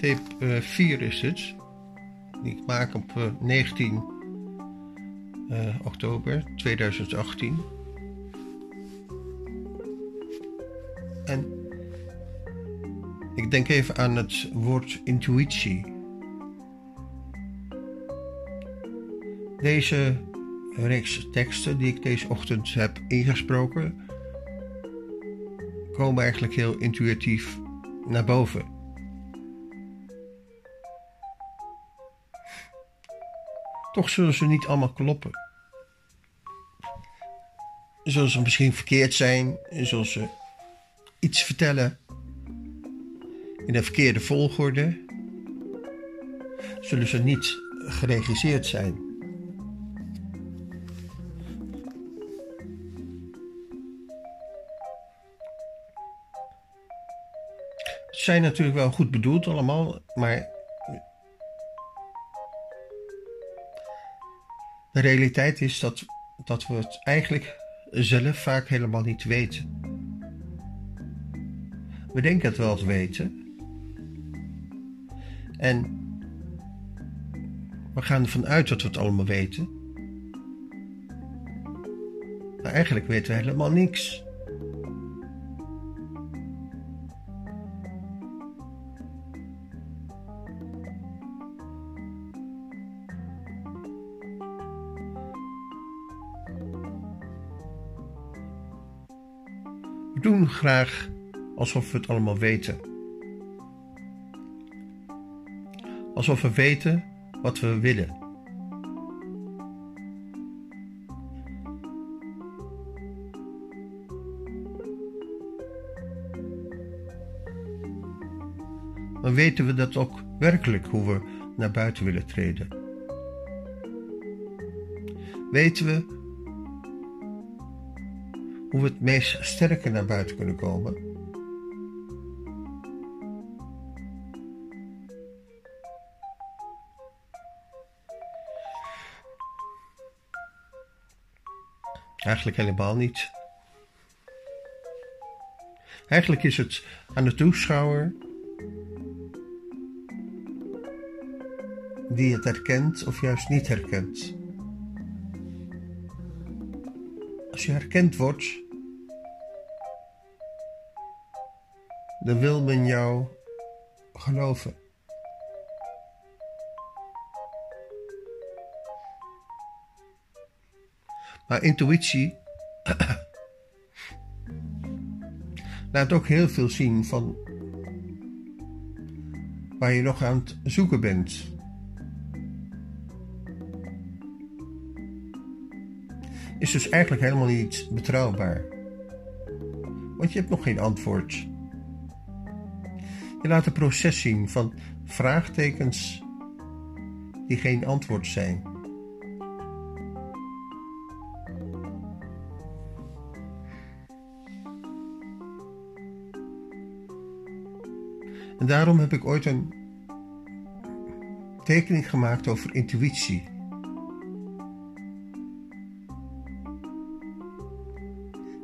tape 4 is het. Die ik maak op uh, 19 uh, oktober 2018. En ik denk even aan het woord intuïtie. Deze reeks teksten die ik deze ochtend heb ingesproken, komen eigenlijk heel intuïtief naar boven. Toch zullen ze niet allemaal kloppen. Zullen ze misschien verkeerd zijn, zullen ze iets vertellen in de verkeerde volgorde, zullen ze niet geregisseerd zijn. zijn natuurlijk wel goed bedoeld allemaal, maar de realiteit is dat, dat we het eigenlijk zelf vaak helemaal niet weten. We denken het wel te weten. En we gaan ervan uit dat we het allemaal weten. Maar eigenlijk weten we helemaal niks. Doen graag alsof we het allemaal weten. Alsof we weten wat we willen. Maar weten we dat ook werkelijk hoe we naar buiten willen treden? Weten we hoe we het meest sterke naar buiten kunnen komen. Eigenlijk helemaal niet. Eigenlijk is het aan de toeschouwer die het herkent of juist niet herkent. Als je herkend wordt, dan wil men jou geloven. Maar intuïtie laat ook heel veel zien van waar je nog aan het zoeken bent. Is dus eigenlijk helemaal niet betrouwbaar. Want je hebt nog geen antwoord. Je laat een proces zien van vraagtekens die geen antwoord zijn. En daarom heb ik ooit een tekening gemaakt over intuïtie.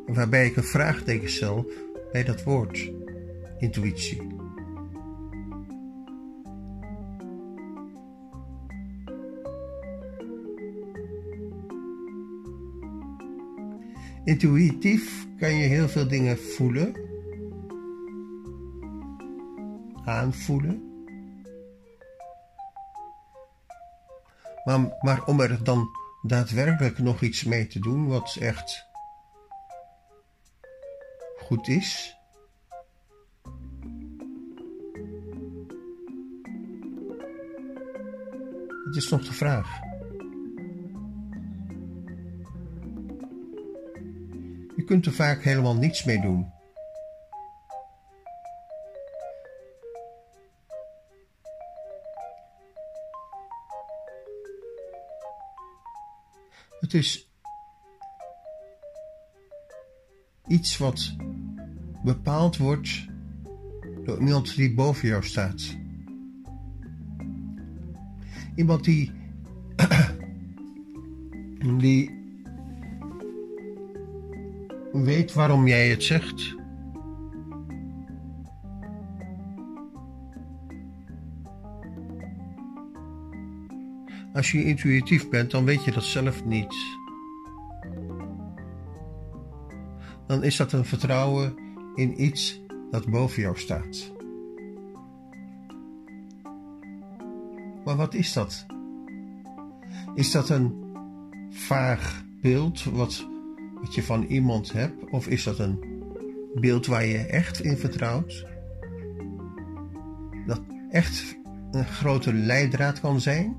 Waarbij ik een vraagteken stel bij dat woord intuïtie. Intuïtief kan je heel veel dingen voelen, aanvoelen. Maar, maar om er dan daadwerkelijk nog iets mee te doen, wat echt goed is? Het is nog de vraag. Je kunt er vaak helemaal niets mee doen. Het is iets wat bepaald wordt door iemand die boven jou staat. Iemand die, die weet waarom jij het zegt. Als je intuïtief bent, dan weet je dat zelf niet. Dan is dat een vertrouwen in iets dat boven jou staat. Maar wat is dat? Is dat een vaag beeld wat, wat je van iemand hebt? Of is dat een beeld waar je echt in vertrouwt? Dat echt een grote leidraad kan zijn?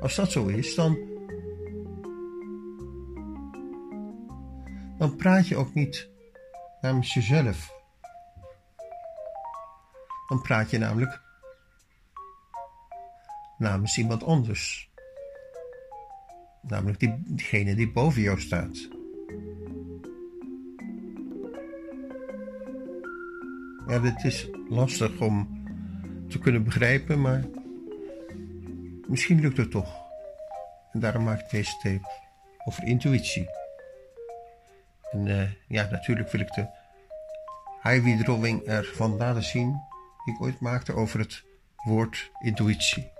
Als dat zo is, dan, dan praat je ook niet namens jezelf. Dan praat je namelijk namens iemand anders. Namelijk die, diegene die boven jou staat. Ja, dit is lastig om te kunnen begrijpen, maar misschien lukt het toch. En daarom maak ik deze tape over intuïtie. En uh, ja, natuurlijk wil ik de highway drawing ervan laten zien die ik ooit maakte over het woord intuïtie.